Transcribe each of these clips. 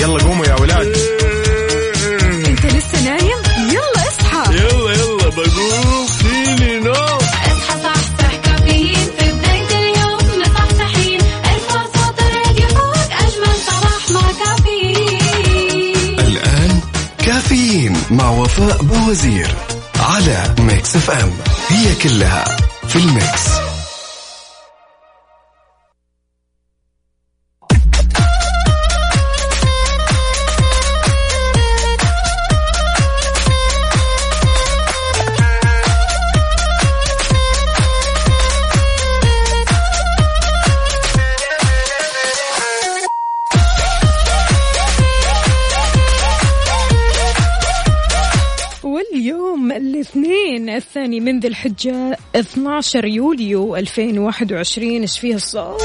يلا قوموا يا ولاد. انت لسه نايم؟ يلا اصحى. يلا يلا بقوم. فيني نوم اصحى صحصح كافيين في بداية اليوم مصحصحين. ارفع صوت الراديو فوق أجمل صباح مع كافيين. الآن كافيين مع وفاء بوزير على Mix FM. هي كلها في ال mix. الثاني من ذي الحجة 12 يوليو 2021 إيش فيها الصوت؟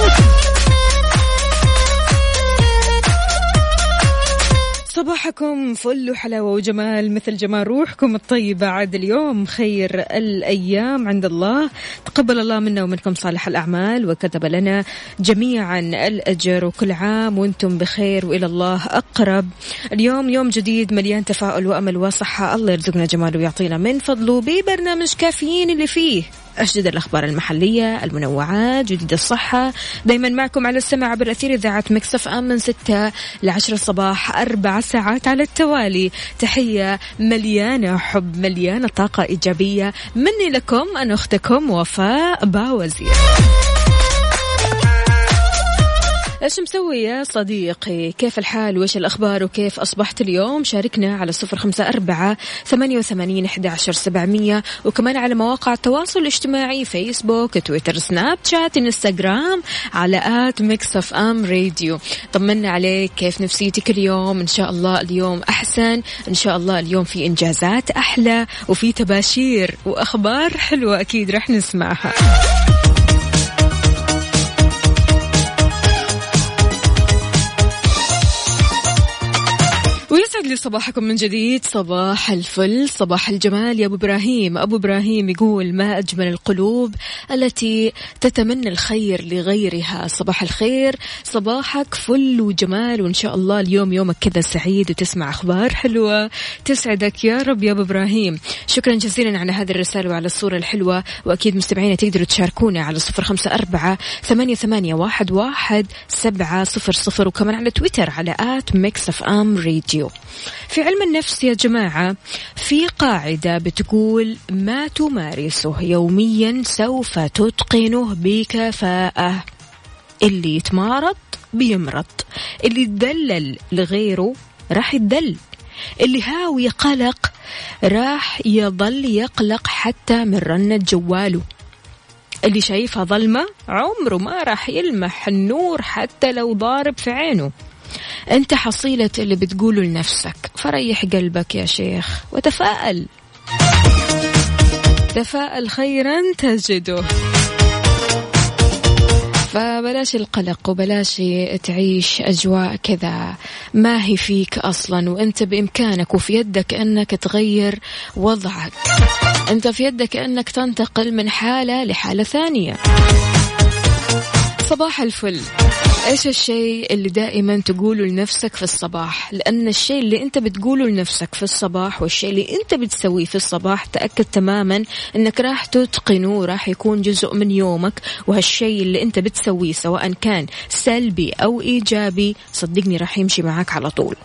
صباحكم فل وحلاوة وجمال مثل جمال روحكم الطيبة. عاد اليوم خير الأيام عند الله. تقبل الله منا ومنكم صالح الأعمال وكتب لنا جميعا الأجر وكل عام وأنتم بخير وإلى الله أقرب. اليوم يوم جديد مليان تفاؤل وأمل وصحة. الله يرزقنا جماله ويعطينا من فضله ببرنامج كافيين اللي فيه. أجدد الأخبار المحلية المنوعات جديد الصحة. دايما معكم على السمع عبر أثير إذاعة مكسف أم من ستة لعشرة الصباح أربع ساعات على التوالي. تحية مليانة حب مليانة طاقة إيجابية. مني لكم أنا أختكم وفاء باوزير. إيش مسوي يا صديقي؟ كيف الحال؟ وإيش الأخبار؟ وكيف أصبحت اليوم؟ شاركنا على صفر خمسة أربعة ثمانية وثمانين إحدى عشر سبعمئه وكمان على مواقع التواصل الاجتماعي فيسبوك تويتر سناب شات انستغرام على at Mix FM Radio طمنا عليك. كيف نفسيتك اليوم؟ إن شاء الله اليوم أحسن. إن شاء الله اليوم في إنجازات أحلى وفي تباشير وأخبار حلوة أكيد رح نسمعها. لي صباحكم من جديد. صباح الفل صباح الجمال. يا أبو إبراهيم أبو إبراهيم يقول ما أجمل القلوب التي تتمنى الخير لغيرها. صباح الخير صباحك فل وجمال وإن شاء الله اليوم يومك كذا سعيد وتسمع أخبار حلوة تسعدك. يا رب يا أبو إبراهيم. شكرا جزيلا على هذه الرسالة وعلى الصورة الحلوة. وأكيد مستمعينا تقدروا تشاركونا على صفر خمسة أربعة ثمانية ثمانية واحد واحد سبعة صفر صفر. وكمان على تويتر على at Mix FM Radio. في علم النفس يا جماعة في قاعدة بتقول ما تمارسه يوميا سوف تتقنه بكفاءة. اللي يتمارض بيمرض اللي يتدلل لغيره راح يتدل اللي هاوي قلق راح يظل يقلق حتى من رنة جواله. اللي شايفها ظلمة عمره ما راح يلمح النور حتى لو ضارب في عينه. أنت حصيلة اللي بتقوله لنفسك. فريح قلبك يا شيخ. وتفائل تفائل خيرا تجده. فبلاش القلق وبلاش تعيش أجواء كذا. ما هي فيك أصلا. وأنت بإمكانك وفي يدك أنك تغير وضعك. أنت في يدك أنك تنتقل من حالة لحالة ثانية. صباح الفل. إيش الشيء اللي دائما تقوله لنفسك في الصباح؟ لأن الشيء اللي أنت بتقوله لنفسك في الصباح والشيء اللي أنت بتسويه في الصباح تأكد تماما إنك راح تتقنه وراح يكون جزء من يومك. وهالشيء اللي أنت بتسويه سواء كان سلبي أو إيجابي صدقني راح يمشي معك على طول.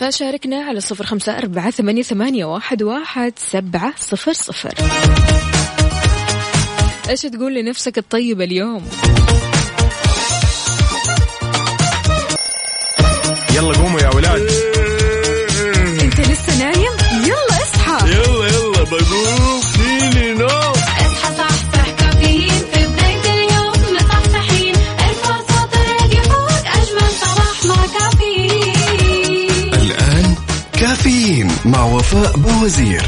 فشاركنا على صفر خمسة أربعة ثمانية, واحد سبعة صفر صفر. إيش تقول لنفسك الطيبة اليوم؟ يلا قوموا يا ولاد. أنت لسه نايم؟ يلا اصحى. يلا يلا بقوم فيني نو اصحى صحصح كافيين في بداية اليوم. مصحصحين ارفع صوت الراديو فوق أجمل صباح مع كافيين. الآن كافيين مع وفاء بوزير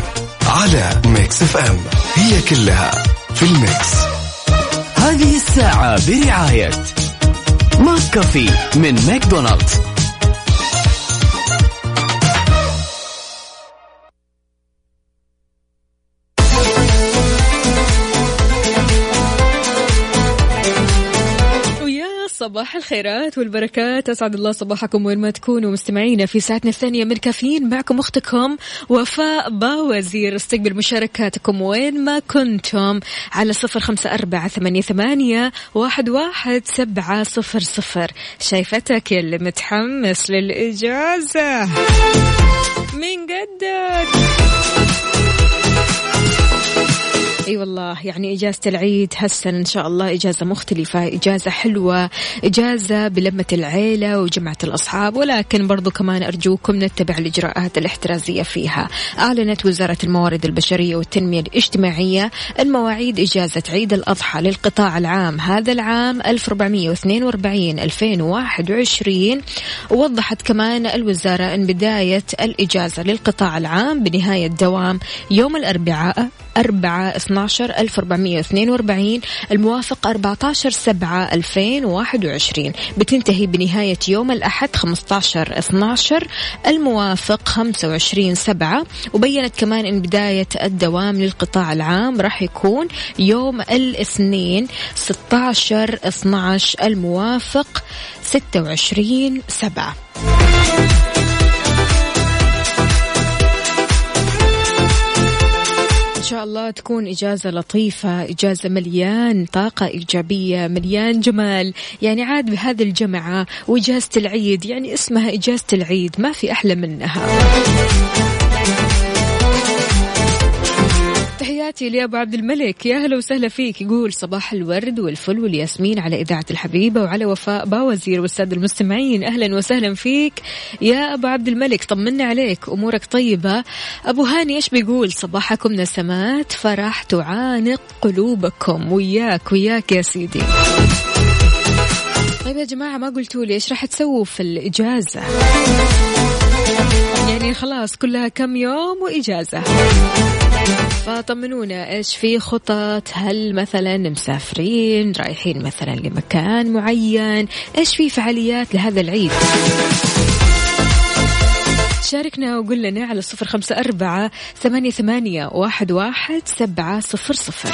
على Mix FM. هي كلها في ال mix. هذه الساعة برعاية McCafé من ماكدونالدز. صباح الخيرات والبركات. أسعد الله صباحكم وين ما تكونوا مستمعينا في ساعتنا الثانية من كافيين معكم أختكم وفاء باوزير. استقبل مشاركاتكم وين ما كنتم على صفر خمسة أربعة ثمانية, ثمانية واحد, واحد سبعة صفر صفر. شايفتك اللي متحمس للإجازة. من قدك أي والله يعني إجازة العيد هالسنه إن شاء الله إجازة مختلفة إجازة حلوة إجازة بلمة العيلة وجمعة الأصحاب ولكن برضو كمان أرجوكم نتبع الإجراءات الاحترازية فيها. أعلنت وزارة الموارد البشرية والتنمية الاجتماعية المواعيد إجازة عيد الأضحى للقطاع العام. هذا العام 1442 2021 ووضحت كمان الوزارة إن بداية الإجازة للقطاع العام بنهاية دوام يوم الأربعاء 4 12 1442 الموافق 14 7 2021 بتنتهي بنهاية يوم الأحد 15 12 الموافق 25 7 وبينت كمان أن بداية الدوام للقطاع العام راح يكون يوم الاثنين 16 12 الموافق 26 7 شاء الله تكون إجازة لطيفة إجازة مليان طاقة إيجابية مليان جمال. يعني عاد بهذه الجمعة وإجازة العيد يعني اسمها إجازة العيد ما في أحلى منها. تحياتي لأبو عبد الملك. يا هلا وسهلا فيك. يقول صباح الورد والفل والياسمين على إذاعة الحبيبة وعلى وفاء باوزير والسادة المستمعين. أهلا وسهلا فيك. يا أبو عبد الملك طمنا عليك. أمورك طيبة؟ أبو هاني إيش بيقول؟ صباحكم نسمات فرح تعانق قلوبكم. وياك وياك يا سيدي. طيب يا جماعة ما قلتوا لي إيش راح تسووا في الإجازة؟ يعني خلاص كلها كم يوم وإجازة. فطمنونا إيش في خطط؟ هل مثلا مسافرين رايحين مثلا لمكان معين؟ إيش في فعاليات لهذا العيد؟ شاركنا وقول لنا على صفر خمسة أربعة ثمانية, ثمانية واحد, واحد سبعة صفر صفر.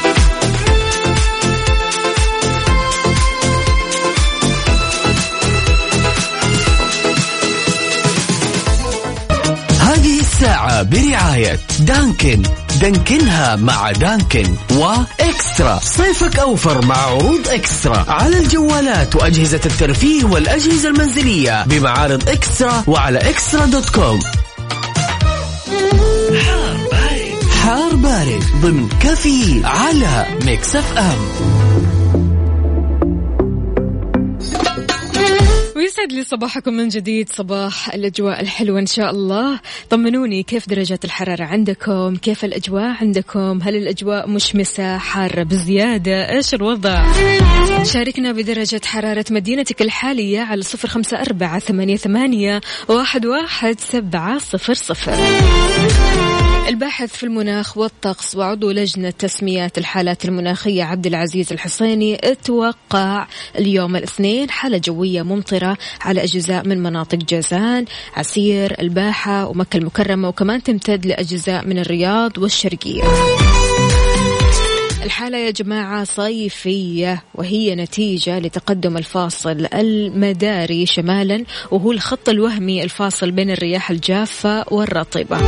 الساعة برعاية Dunkin. Dunkin ها مع Dunkin و eXtra. صيفك أوفر مع عروض eXtra. على الجوالات وأجهزة الترفيه والأجهزة المنزلية بمعارض eXtra وعلى eXtra dot com. حار بارد. حار بارد ضمن كافيين على Mix FM. ويسعد لي صباحكم من جديد صباح الأجواء الحلوة إن شاء الله. طمنوني كيف درجة الحرارة عندكم؟ كيف الأجواء عندكم؟ هل الأجواء مشمسة حارة بزيادة؟ إيش الوضع؟ شاركنا بدرجة حرارة مدينتك الحالية على صفر خمسة أربعة ثمانية واحد, واحد سبعة صفر صفر. الباحث في المناخ والطقس وعضو لجنة تسميات الحالات المناخية عبد العزيز الحسيني أتوقع اليوم الاثنين حالة جوية ممطرة على أجزاء من مناطق جازان عسير الباحة ومكة المكرمة وكمان تمتد لأجزاء من الرياض والشرقية. الحالة يا جماعة صيفية وهي نتيجة لتقدم الفاصل المداري شمالا وهو الخط الوهمي الفاصل بين الرياح الجافة والرطبة.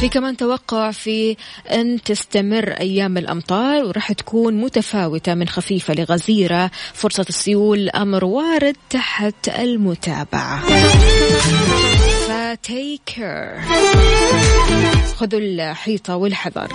في كمان توقع في أن تستمر أيام الأمطار وراح تكون متفاوتة من خفيفة لغزيرة. فرصة السيول أمر وارد تحت المتابعة. فتيك كير خذوا الحيطة والحذر.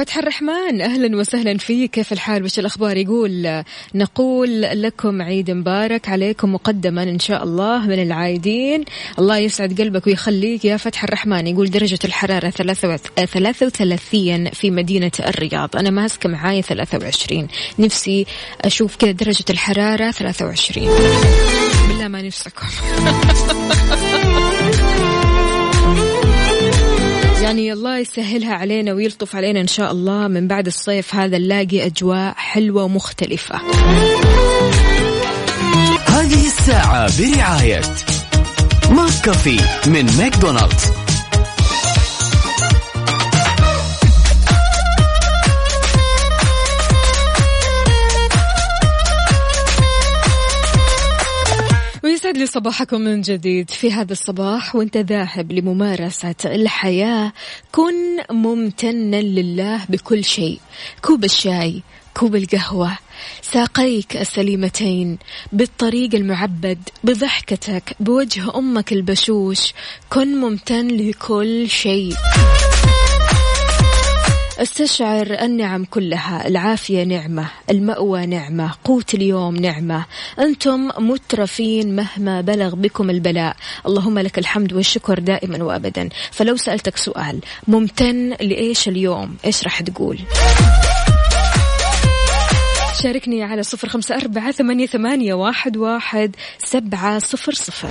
فتح الرحمن أهلا وسهلا فيك. كيف الحال؟ وش الأخبار؟ يقول نقول لكم عيد مبارك عليكم مقدما إن شاء الله من العايدين. الله يسعد قلبك ويخليك يا فتح الرحمن. يقول درجة الحرارة 33 في مدينة الرياض. أنا ماسكة معاي 23 نفسي أشوف كذا درجة الحرارة 23 بالله ما نفسكم. يعني الله يسهلها علينا ويلطف علينا إن شاء الله من بعد الصيف هذا نلاقي أجواء حلوة ومختلفة. هذه الساعة برعاية McCafé من ماكدونالدز. لي صباحكم من جديد. في هذا الصباح وانت ذاهب لممارسة الحياة كن ممتنا لله بكل شيء. كوب الشاي كوب القهوة. ساقيك السليمتين بالطريق المعبد بضحكتك بوجه أمك البشوش. كن ممتن لكل شيء. أستشعر النعم كلها. العافية نعمة المأوى نعمة قوت اليوم نعمة. أنتم مترفين مهما بلغ بكم البلاء. اللهم لك الحمد والشكر دائما وأبدا. فلو سألتك سؤال ممتن لإيش اليوم؟ إيش راح تقول؟ شاركني على صفر خمسة أربعة ثمانية, ثمانية واحد, واحد سبعة صفر صفر.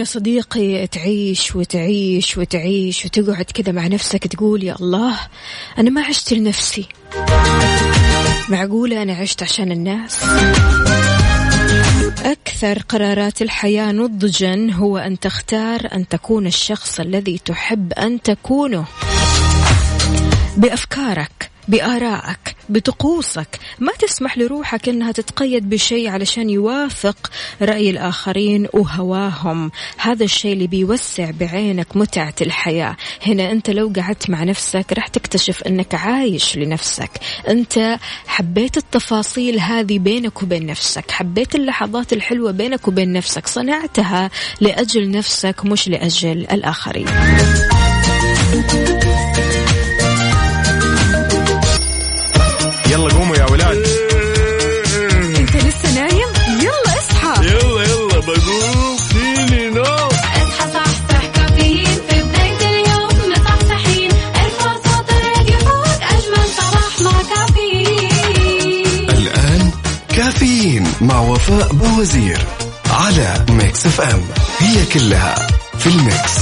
يا صديقي تعيش وتعيش وتعيش وتقعد كذا مع نفسك تقول يا الله أنا ما عشت لنفسي. معقولة أنا عشت عشان الناس؟ أكثر قرارات الحياة نضجا هو أن تختار أن تكون الشخص الذي تحب أن تكونه. بأفكارك بآرائك بطقوسك. ما تسمح لروحك أنها تتقيد بشيء علشان يوافق رأي الآخرين وهواهم. هذا الشيء اللي بيوسع بعينك متعة الحياة. هنا أنت لو قعدت مع نفسك راح تكتشف أنك عايش لنفسك. أنت حبيت التفاصيل هذه بينك وبين نفسك. حبيت اللحظات الحلوة بينك وبين نفسك. صنعتها لأجل نفسك مش لأجل الآخرين. وفاء بوزير على Mix FM هي كلها في ال mix.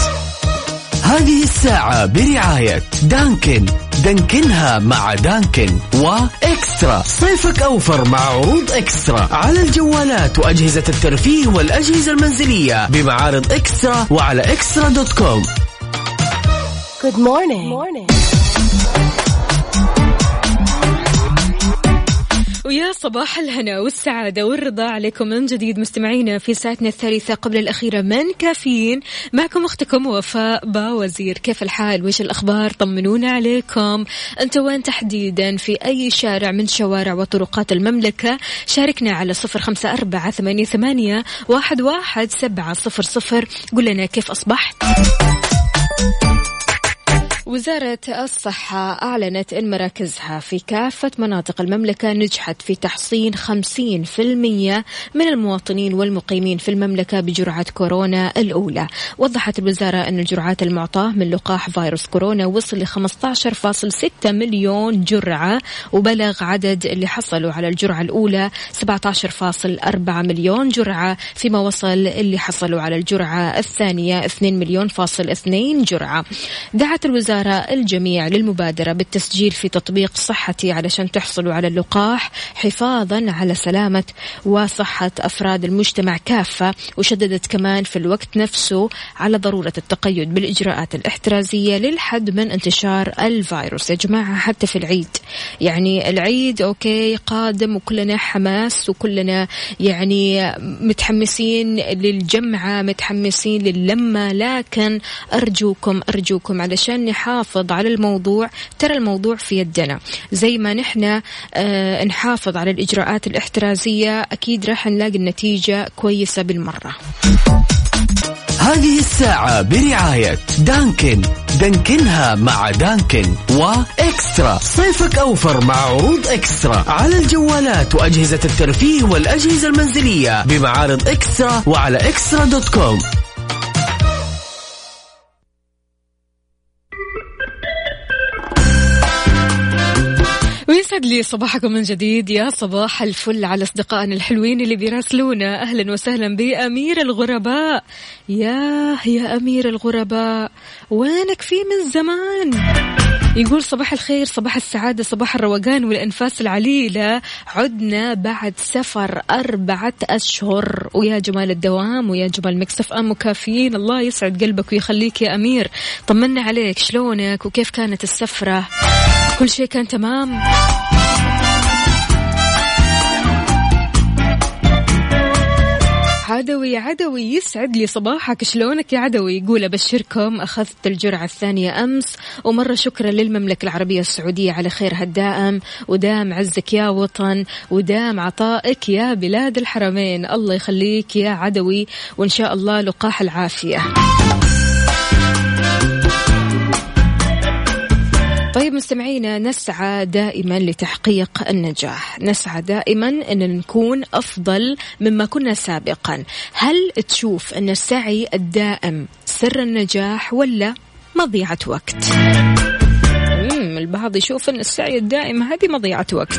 هذه الساعة برعاية Dunkin. Dunkin ها مع Dunkin و eXtra. صيفك أوفر مع عروض eXtra. على الجوالات وأجهزة الترفيه والأجهزة المنزلية بمعارض eXtra وعلى eXtra dot com. ويا صباح الهنا والسعادة والرضا عليكم من جديد مستمعينا في ساعتنا الثالثة قبل الأخيرة من كافيين. معكم أختكم وفاء باوزير. كيف الحال؟ وش الأخبار؟ طمنونا عليكم. أنت وين تحديدا؟ في أي شارع من شوارع وطرقات المملكة؟ شاركنا على صفر خمسة أربعة ثمانية, ثمانية واحد, واحد سبعة صفر صفر. قل لنا كيف أصبحت؟ وزارة الصحة أعلنت أن مراكزها في كافة مناطق المملكة نجحت في تحصين 50% من المواطنين والمقيمين في المملكة بجرعة كورونا الأولى. وضحت الوزارة أن الجرعات المعطاة من لقاح فيروس كورونا وصل ل 15.6 مليون جرعة وبلغ عدد اللي حصلوا على الجرعة الأولى 17.4 مليون جرعة فيما وصل اللي حصلوا على الجرعة الثانية 2 مليون فاصل 2 جرعة. دعت الوزارة الجميع للمبادرة بالتسجيل في تطبيق صحتي علشان تحصلوا على اللقاح حفاظا على سلامة وصحة أفراد المجتمع كافة وشددت كمان في الوقت نفسه على ضرورة التقيد بالإجراءات الاحترازية للحد من انتشار الفيروس. يا جماعة حتى في العيد. يعني العيد أوكي قادم وكلنا حماس وكلنا يعني متحمسين للجمعة متحمسين للمة لكن أرجوكم أرجوكم علشان نحافظ على الموضوع ترى الموضوع في يدنا. زي ما نحن آه نحافظ على الإجراءات الاحترازية أكيد راح نلاقي النتيجة كويسة بالمرة. هذه الساعة برعاية دانكن. دانكنها مع دانكن وإكسترا. صيفك أوفر مع عروض إكسترا. على الجوالات وأجهزة الترفيه والأجهزة المنزلية بمعارض إكسترا وعلى إكسترا دوت كوم. يسعد لي صباحكم من جديد؟ يا صباح الفل على أصدقائنا الحلوين اللي بيراسلونا. أهلا وسهلا بأمير الغرباء. يا يا أمير الغرباء وينك في من زمان؟ يقول صباح الخير صباح السعادة صباح الروقان والأنفاس العليلة. عدنا بعد سفر أربعة أشهر. ويا جمال الدوام ويا جمال مكسف أم وكافيين. الله يسعد قلبك ويخليك يا أمير. طمنا عليك شلونك؟ وكيف كانت السفرة؟ كل شيء كان تمام. عدوي عدوي يسعد لي صباحك. شلونك يا عدوي؟ يقول أبشركم أخذت الجرعة الثانية أمس. ومرة شكرا للمملكة العربية السعودية على خيرها الدائم ودام عزك يا وطن ودام عطائك يا بلاد الحرمين. الله يخليك يا عدوي وإن شاء الله لقاح العافية. مستمعينا نسعى دائما لتحقيق النجاح. نسعى دائما أن نكون أفضل مما كنا سابقا. هل تشوف أن السعي الدائم سر النجاح ولا مضيعة وقت؟ البعض يشوف أن السعي الدائم هذه مضيعة وقت.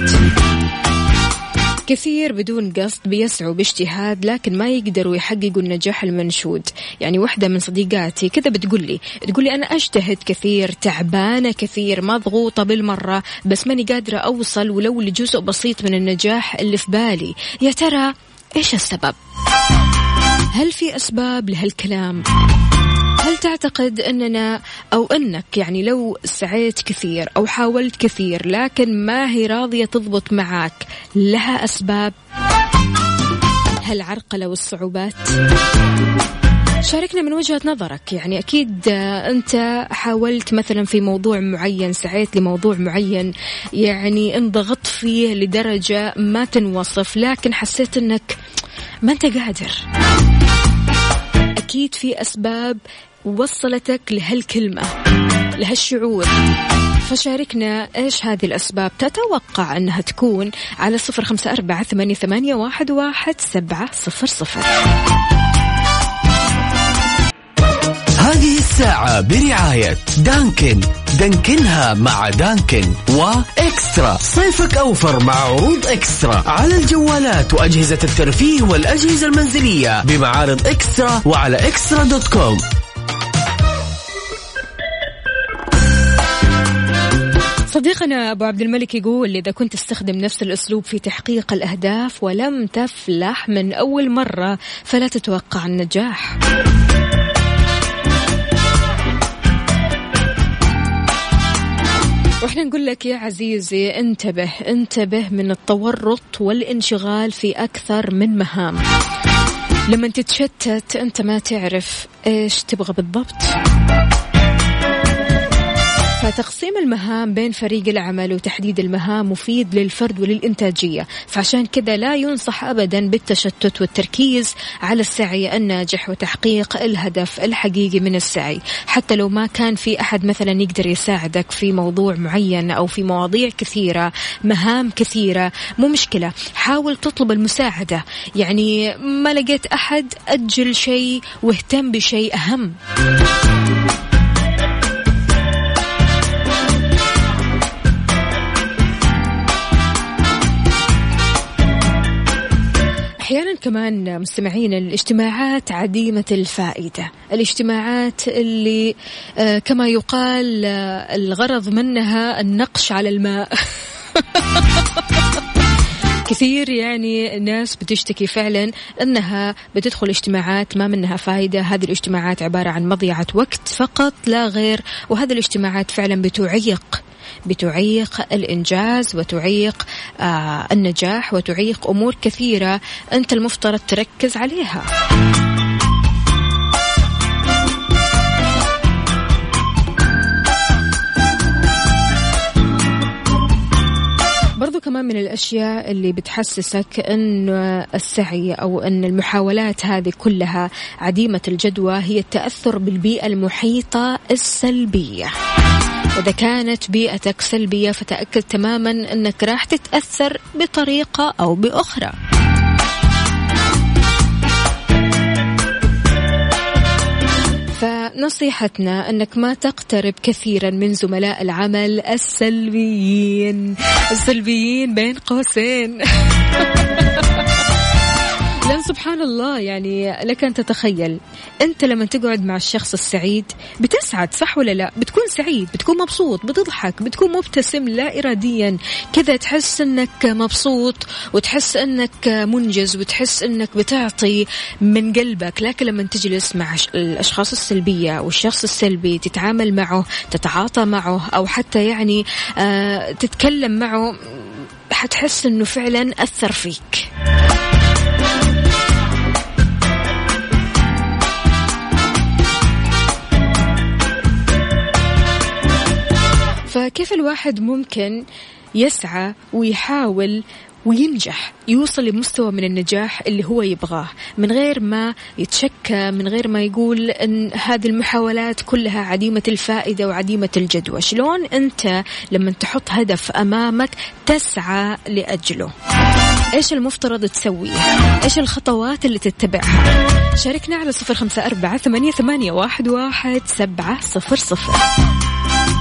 كثير بدون قصد بيسعوا باجتهاد لكن ما يقدروا يحققوا النجاح المنشود. يعني واحدة من صديقاتي كذا بتقول لي تقول لي أنا أجتهد كثير تعبانة كثير مضغوطة بالمرة بس ماني قادرة أوصل ولو لجزء بسيط من النجاح اللي في بالي. يا ترى إيش السبب؟ هل في أسباب لهالكلام؟ هل تعتقد أننا أو أنك يعني لو سعيت كثير أو حاولت كثير لكن ما هي راضية تضبط معك لها أسباب؟ هالعرقلة والصعوبات؟ شاركنا من وجهة نظرك يعني أكيد آه، أنت حاولت مثلا في موضوع معين سعيت لموضوع معين يعني انضغطت فيه لدرجة ما تنوصف لكن حسيت أنك ما أنت قادر. أكيد في أسباب وصلتك لهالكلمة لهالشعور. فشاركنا إيش هذه الأسباب؟ تتوقع أنها تكون على صفر خمسة أربعة ثمانية, واحد, واحد سبعة صفر صفر. هذه الساعة برعاية دانكن. دانكنها مع دانكن وإكسترا. صيفك أوفر مع عروض إكسترا. على الجوالات وأجهزة الترفيه والأجهزة المنزلية بمعارض إكسترا وعلى إكسترا دوت كوم. صديقنا أبو عبد الملك يقول إذا كنت تستخدم نفس الأسلوب في تحقيق الأهداف ولم تفلح من أول مرة فلا تتوقع النجاح. وإحنا نقول لك يا عزيزي انتبه انتبه من التورط والانشغال في أكثر من مهام. لما تتشتت أنت ما تعرف إيش تبغى بالضبط. فتقسيم المهام بين فريق العمل وتحديد المهام مفيد للفرد وللإنتاجية. فعشان كذا لا ينصح أبدا بالتشتت والتركيز على السعي الناجح وتحقيق الهدف الحقيقي من السعي. حتى لو ما كان في أحد مثلا يقدر يساعدك في موضوع معين أو في مواضيع كثيرة مهام كثيرة مو مشكلة. حاول تطلب المساعدة. يعني ما لقيت أحد أجل شيء واهتم بشيء أهم. كمان مستمعين الاجتماعات عديمة الفائدة. الاجتماعات اللي آه، كما يقال آه، الغرض منها النقش على الماء. كثير يعني ناس بتشتكي فعلا أنها بتدخل اجتماعات ما منها فائده، هذه الاجتماعات عبارة عن مضيعة وقت فقط لا غير، وهذه الاجتماعات فعلا بتعيق بتعيق الإنجاز وتعيق آه النجاح وتعيق أمور كثيرة أنت المفترض تركز عليها. برضو كمان من الأشياء اللي بتحسسك أن السعي أو أن المحاولات هذه كلها عديمة الجدوى هي التأثر بالبيئة المحيطة السلبية إذا كانت بيئتك سلبية فتأكد تماما أنك راح تتأثر بطريقة أو بأخرى. نصيحتنا أنك ما تقترب كثيرا من زملاء العمل السلبيين. السلبيين بين قوسين. لأن سبحان الله يعني لك أن تتخيل أنت لما تقعد مع الشخص السعيد بتسعد صح ولا لا؟ بتكون سعيد بتكون مبسوط بتضحك بتكون مبتسم لا إراديا. كذا تحس أنك مبسوط وتحس أنك منجز وتحس أنك بتعطي من قلبك. لكن لما تجلس مع الأشخاص السلبية والشخص السلبي تتعامل معه تتعاطى معه أو حتى يعني آه تتكلم معه حتحس أنه فعلا أثر فيك. فكيف الواحد ممكن يسعى ويحاول وينجح يوصل لمستوى من النجاح اللي هو يبغاه من غير ما يتشكى من غير ما يقول إن هذه المحاولات كلها عديمة الفائدة وعديمة الجدوى؟ شلون أنت لما تحط هدف أمامك تسعى لأجله؟ إيش المفترض تسويه إيش الخطوات اللي تتبعها؟ شاركنا على صفر خمسة أربعة ثمانية, ثمانية واحد, واحد سبعة صفر صفر.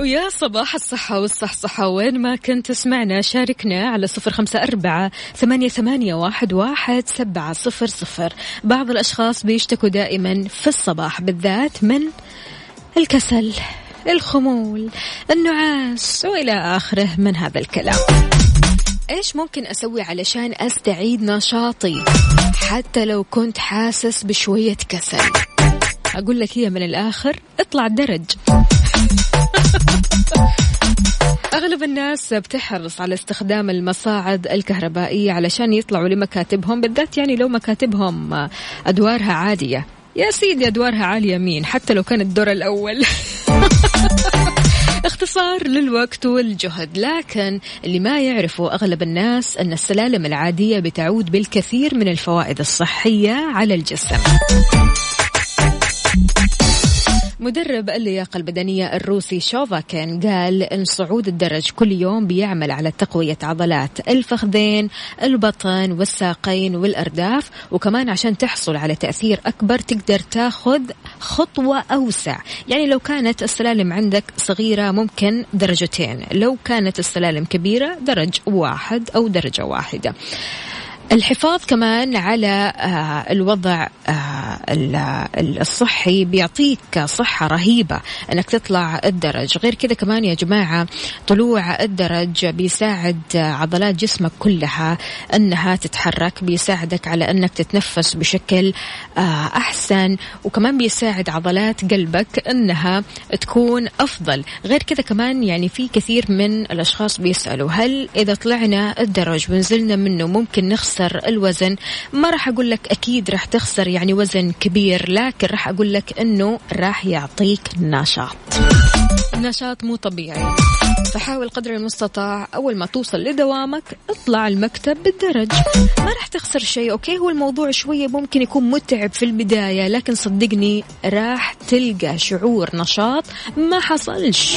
ويا صباح الصحة والصحصحة وين ما كنت تسمعنا شاركنا على صفر خمسة أربعة ثمانية, ثمانية واحد, واحد سبعة صفر صفر. بعض الأشخاص بيشتكوا دائما في الصباح بالذات من الكسل الخمول النعاس وإلى آخره من هذا الكلام. إيش ممكن أسوي علشان أستعيد نشاطي؟ حتى لو كنت حاسس بشوية كسل. أقول لك هي من الآخر اطلع الدرج. أغلب الناس بتحرص على استخدام المصاعد الكهربائية علشان يطلعوا لمكاتبهم بالذات يعني لو مكاتبهم أدوارها عادية يا سيدي أدوارها عالية مين؟ حتى لو كان الدور الأول. اختصار للوقت والجهد. لكن اللي ما يعرفه أغلب الناس أن السلالم العادية بتعود بالكثير من الفوائد الصحية على الجسم. مدرب اللياقة البدنية الروسي شوفاكين قال إن صعود الدرج كل يوم بيعمل على تقوية عضلات الفخذين البطن والساقين والأرداف وكمان عشان تحصل على تأثير أكبر تقدر تاخذ خطوة أوسع. يعني لو كانت السلالم عندك صغيرة ممكن درجتين لو كانت السلالم كبيرة درج واحد أو درجة واحدة. الحفاظ كمان على آه، الوضع آه، ال- ال- الصحي بيعطيك صحة رهيبة إنك تطلع الدرج. غير كذا كمان يا جماعة طلوع الدرج بيساعد عضلات جسمك كلها إنها تتحرك بيساعدك على إنك تتنفس بشكل آه، أحسن وكمان بيساعد عضلات قلبك إنها تكون أفضل. غير كذا كمان يعني في كثير من الأشخاص بيسألوا هل إذا طلعنا الدرج ونزلنا منه ممكن نخسر الوزن. ما راح أقول لك أكيد راح تخسر يعني وزن كبير لكن راح أقول لك إنه راح يعطيك نشاط. نشاط مو طبيعي. فحاول قدر المستطاع أول ما توصل لدوامك اطلع المكتب بالدرج. ما راح تخسر شيء أوكي؟ هو الموضوع شوية ممكن يكون متعب في البداية لكن صدقني راح تلقى شعور نشاط ما حصلش.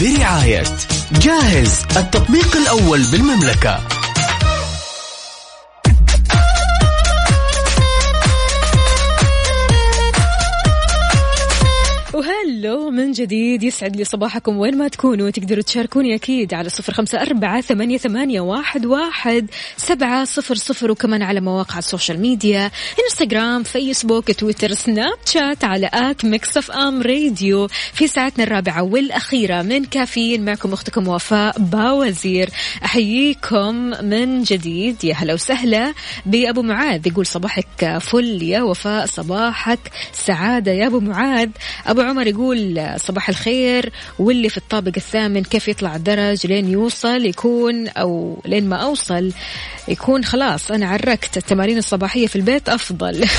برعاية جاهز التطبيق الأول بالمملكة. و hello من جديد يسعد لي صباحكم وين ما تكونوا. تقدروا تشاركوني أكيد على صفر خمسة أربعة ثمانية, ثمانية واحد, واحد سبعة صفر صفر وكمان على مواقع ال social media إنستغرام فيسبوك تويتر سناب شات على at Mix FM Radio. في ساعتنا الرابعة والأخيرة من كافيين معكم أختكم وفاء باوزير. أحييكم من جديد. يا هلا وسهلا بأبو معاذ يقول صباحك فل يا وفاء صباحك سعادة. يا أبو معاذ أبو عمر يقول صباح الخير واللي في الطابق الثامن كيف يطلع الدرج لين يوصل يكون أو لين ما أوصل يكون خلاص أنا عركت التمارين الصباحية في البيت أفضل.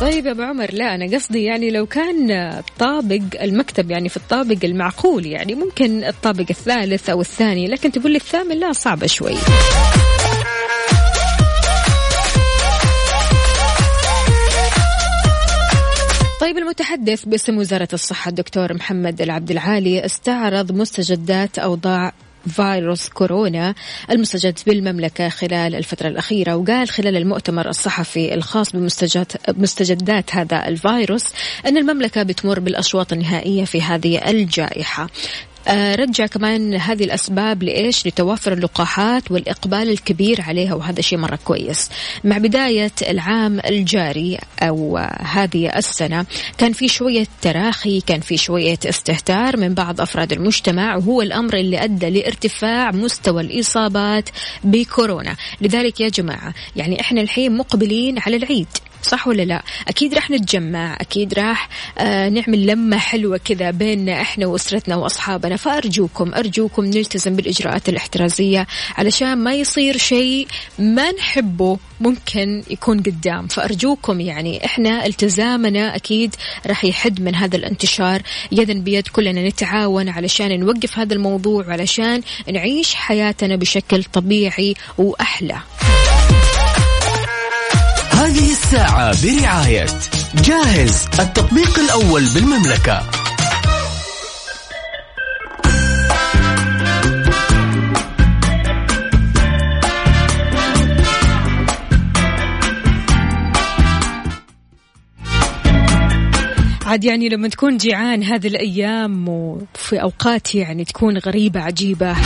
طيب يا أبو عمر لا أنا قصدي يعني لو كان الطابق المكتب يعني في الطابق المعقول يعني ممكن الطابق الثالث أو الثاني لكن تقول لي الثامن لا صعبة شوي. طيب المتحدث باسم وزارة الصحة الدكتور محمد العبد العالي استعرض مستجدات أوضاع فيروس كورونا المستجد بالمملكة خلال الفترة الأخيرة وقال خلال المؤتمر الصحفي الخاص بمستجدات هذا الفيروس أن المملكة بتمر بالأشواط النهائية في هذه الجائحة. رجع كمان هذه الأسباب لإيش؟ لتوافر اللقاحات والإقبال الكبير عليها وهذا شيء مرة كويس. مع بداية العام الجاري أو هذه السنة كان في شوية تراخي كان في شوية استهتار من بعض أفراد المجتمع وهو الأمر اللي أدى لارتفاع مستوى الإصابات بكورونا. لذلك يا جماعة يعني إحنا الحين مقبلين على العيد. صح ولا لا؟ أكيد راح نتجمع أكيد راح آه نعمل لمة حلوة كذا بيننا إحنا وأسرتنا وأصحابنا. فأرجوكم أرجوكم نلتزم بالإجراءات الاحترازية علشان ما يصير شيء ما نحبه ممكن يكون قدام. فأرجوكم يعني إحنا التزامنا أكيد راح يحد من هذا الانتشار. يدا بيد كلنا نتعاون علشان نوقف هذا الموضوع علشان نعيش حياتنا بشكل طبيعي وأحلى. هذه الساعة برعاية جاهز التطبيق الأول بالمملكة. عاد يعني لما تكون جيعان هذه الأيام وفي أوقات يعني تكون غريبة عجيبة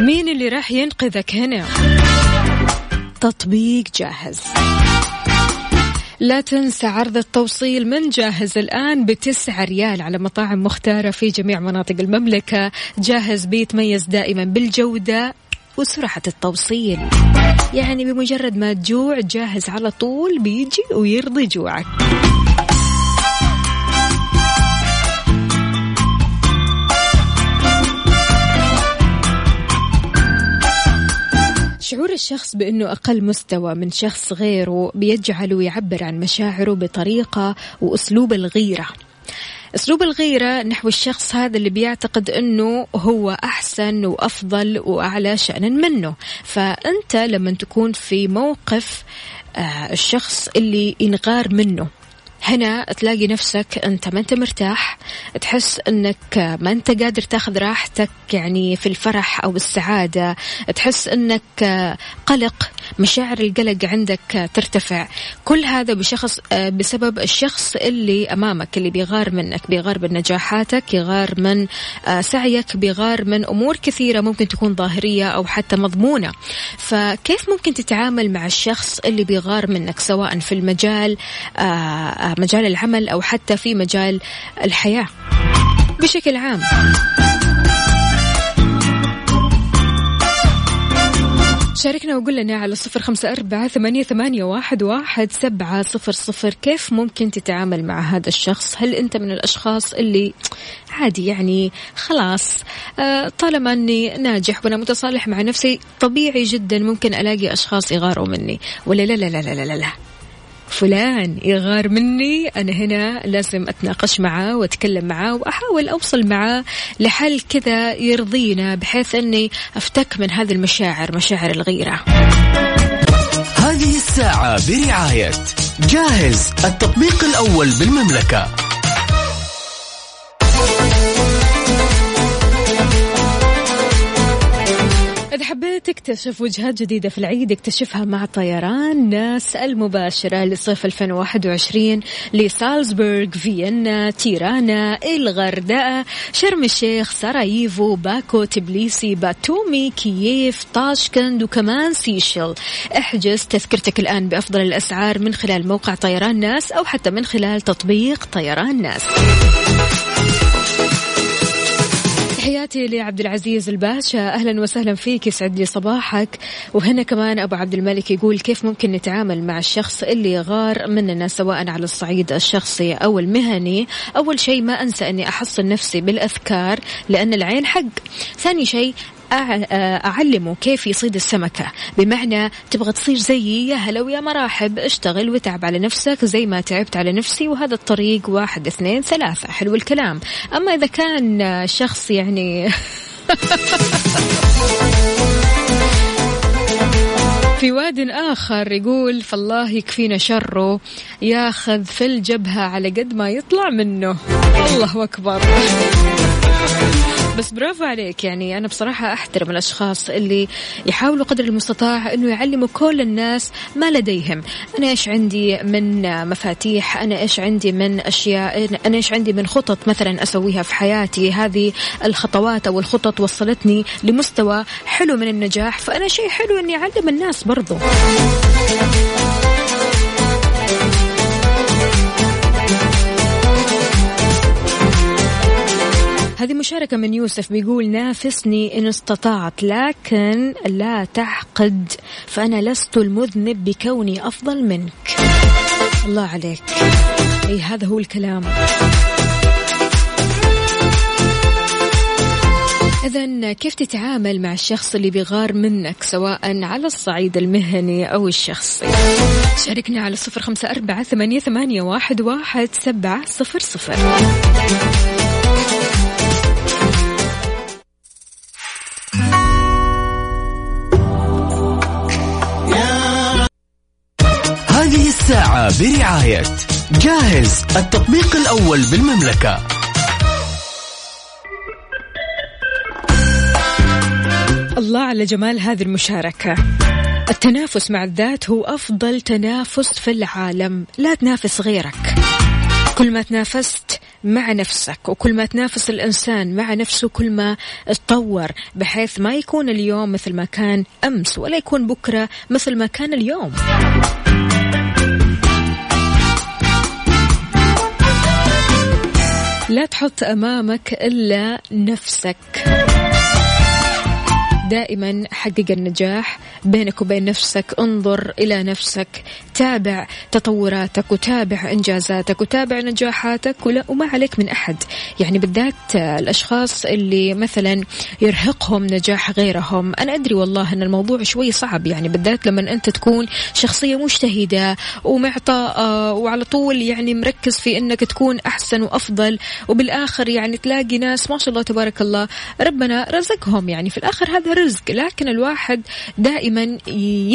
مين اللي راح ينقذك هنا؟ تطبيق جاهز. لا تنسى عرض التوصيل من جاهز الآن بتسعة ريال على مطاعم مختارة في جميع مناطق المملكة. جاهز بيتميز دائما بالجودة وسرعة التوصيل. يعني بمجرد ما تجوع جاهز على طول بيجي ويرضي جوعك. شعور الشخص بأنه أقل مستوى من شخص غيره بيجعله يعبر عن مشاعره بطريقة وأسلوب الغيرة. أسلوب الغيرة نحو الشخص هذا اللي بيعتقد أنه هو أحسن وأفضل وأعلى شأنا منه. فأنت لما تكون في موقف آه، الشخص اللي ينغار منه هنا تلاقي نفسك أنت ما أنت مرتاح تحس إنك ما أنت قادر تاخذ راحتك يعني في الفرح أو السعاده تحس إنك قلق. مشاعر القلق عندك ترتفع. كل هذا بشخص بسبب الشخص اللي أمامك اللي بيغار منك بيغار من نجاحاتك يغار من سعيك بيغار من أمور كثيرة ممكن تكون ظاهرية أو حتى مضمونة. فكيف ممكن تتعامل مع الشخص اللي بيغار منك سواء في المجال مجال العمل أو حتى في مجال الحياة؟ بشكل عام. شاركنا وقول لنا على صفر خمسة أربعة ثمانية, ثمانية واحد, واحد سبعة صفر صفر. كيف ممكن تتعامل مع هذا الشخص؟ هل أنت من الأشخاص اللي عادي يعني خلاص آه طالما أني ناجح وأنا متصالح مع نفسي طبيعي جدا ممكن ألاقي أشخاص يغاروا مني. ولا لا لا لا لا لا, لا, لا. فلان يغار مني أنا هنا لازم أتناقش معاه وأتكلم معاه وأحاول أوصل معاه لحل كذا يرضينا بحيث أني أفتك من هذه المشاعر مشاعر الغيرة. هذه الساعة برعاية جاهز التطبيق الأول بالمملكة. حبيت تكتشف وجهات جديدة في العيد اكتشفها مع طيران ناس المباشرة لصيف 2021 لسالزبورغ فيينا تيرانا الغردقة شرم الشيخ سراييفو باكو تبليسي باتومي كييف طاشكند وكمان سيشل احجز تذكرتك الآن بأفضل الأسعار من خلال موقع طيران ناس أو حتى من خلال تطبيق طيران ناس. تحياتي لعبد العزيز الباشا أهلا وسهلا فيك يسعد لي صباحك. وهنا كمان أبو عبد الملك يقول كيف ممكن نتعامل مع الشخص اللي يغار مننا سواء على الصعيد الشخصي أو المهني. أول شيء ما أنسى أني احصن نفسي بالأذكار لأن العين حق. ثاني شيء أعلمه كيف يصيد السمكة. بمعنى تبغى تصير زيي يا هلا ويا مرحب اشتغل وتعب على نفسك زي ما تعبت على نفسي وهذا الطريق واحد اثنين ثلاثة. حلو الكلام. أما إذا كان شخص يعني في واد آخر يقول فالله يكفينا شره ياخذ في الجبهة على قد ما يطلع منه. الله أكبر. بس برافو عليك. يعني أنا بصراحة أحترم الأشخاص اللي يحاولوا قدر المستطاع أنه يعلموا كل الناس ما لديهم. أنا إيش عندي من مفاتيح؟ أنا إيش عندي من أشياء؟ أنا إيش عندي من خطط مثلا أسويها في حياتي؟ هذه الخطوات أو الخطط وصلتني لمستوى حلو من النجاح. فأنا شيء حلو أني أعلم الناس برضو. هذه مشاركة من يوسف بيقول نافسني إن استطعت لكن لا تعقد فأنا لست المذنب بكوني أفضل منك. الله عليك. أي هذا هو الكلام. إذا كيف تتعامل مع الشخص اللي بيغار منك سواء على الصعيد المهني أو الشخصي؟ شاركنا على صفر خمسة أربعة ثمانية, ثمانية واحد, واحد سبعة صفر صفر. الساعة برعاية جاهز التطبيق الأول بالمملكة. الله على جمال هذه المشاركة. التنافس مع الذات هو أفضل تنافس في العالم. لا تنافس غيرك. كل ما تنافست مع نفسك وكل ما تنافس الإنسان مع نفسه كل ما تطور بحيث ما يكون اليوم مثل ما كان أمس ولا يكون بكرة مثل ما كان اليوم. لا تحط أمامك إلا نفسك. دائما حقق النجاح. بينك وبين نفسك انظر إلى نفسك. تابع تطوراتك وتابع إنجازاتك وتابع نجاحاتك ولا وما عليك من أحد. يعني بالذات الأشخاص اللي مثلا يرهقهم نجاح غيرهم. أنا أدري والله أن الموضوع شوي صعب. يعني بالذات لما أنت تكون شخصية مجتهدة ومعطاءة وعلى طول يعني مركز في أنك تكون أحسن وأفضل وبالآخر يعني تلاقي ناس ما شاء الله تبارك الله ربنا رزقهم. يعني في الآخر هذا رزق لكن الواحد دائما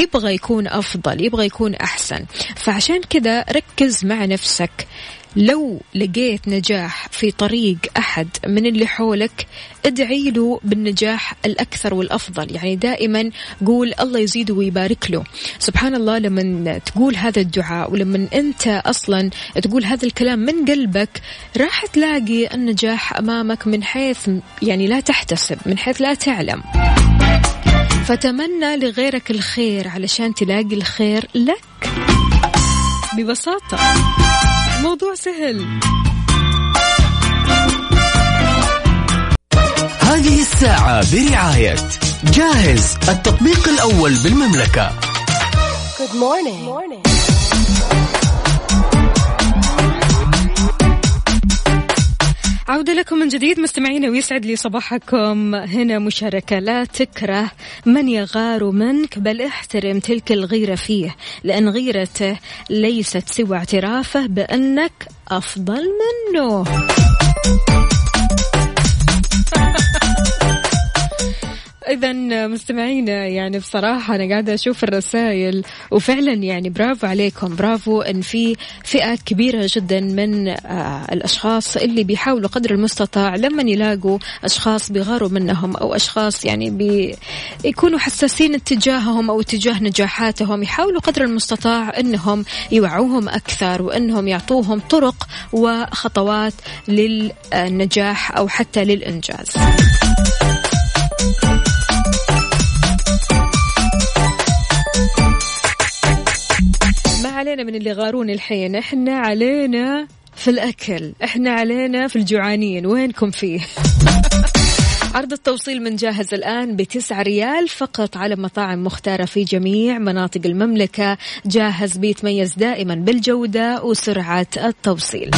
يبغى يكون أفضل يبغى يكون أحسن. فعشان كذا ركز مع نفسك. لو لقيت نجاح في طريق أحد من اللي حولك ادعي له بالنجاح الأكثر والأفضل. يعني دائما قول الله يزيده ويبارك له. سبحان الله لما تقول هذا الدعاء ولما أنت أصلا تقول هذا الكلام من قلبك راح تلاقي النجاح أمامك من حيث يعني لا تحتسب من حيث لا تعلم. فتمنى لغيرك الخير علشان تلاقي الخير لك. ببساطة. موضوع سهل. هذه الساعة برعاية جاهز التطبيق الأول بالمملكة. عودة لكم من جديد. مستمعينا ويسعد لي صباحكم. هنا مشاركة. لا تكره من يغار منك بل احترم تلك الغيرة فيه لأن غيرته ليست سوى اعترافه بأنك أفضل منه. إذا مستمعينا يعني بصراحة أنا قاعدة أشوف الرسائل وفعلا يعني برافو عليكم برافو إن في فئة كبيرة جدا من آه، الأشخاص اللي بيحاولوا قدر المستطاع لما يلاقوا أشخاص بيغاروا منهم أو أشخاص يعني بيكونوا حساسين تجاههم أو تجاه نجاحاتهم يحاولوا قدر المستطاع إنهم يوعوهم أكثر وإنهم يعطوهم طرق وخطوات للنجاح أو حتى للإنجاز. علينا من اللي غارون الحين. إحنا علينا في الأكل. إحنا علينا في الجوعانين. وينكم فيه؟ عرض التوصيل من جاهز الآن بتسعة ريال فقط على مطاعم مختارة في جميع مناطق المملكة. جاهز بيتميز دائما بالجودة وسرعة التوصيل.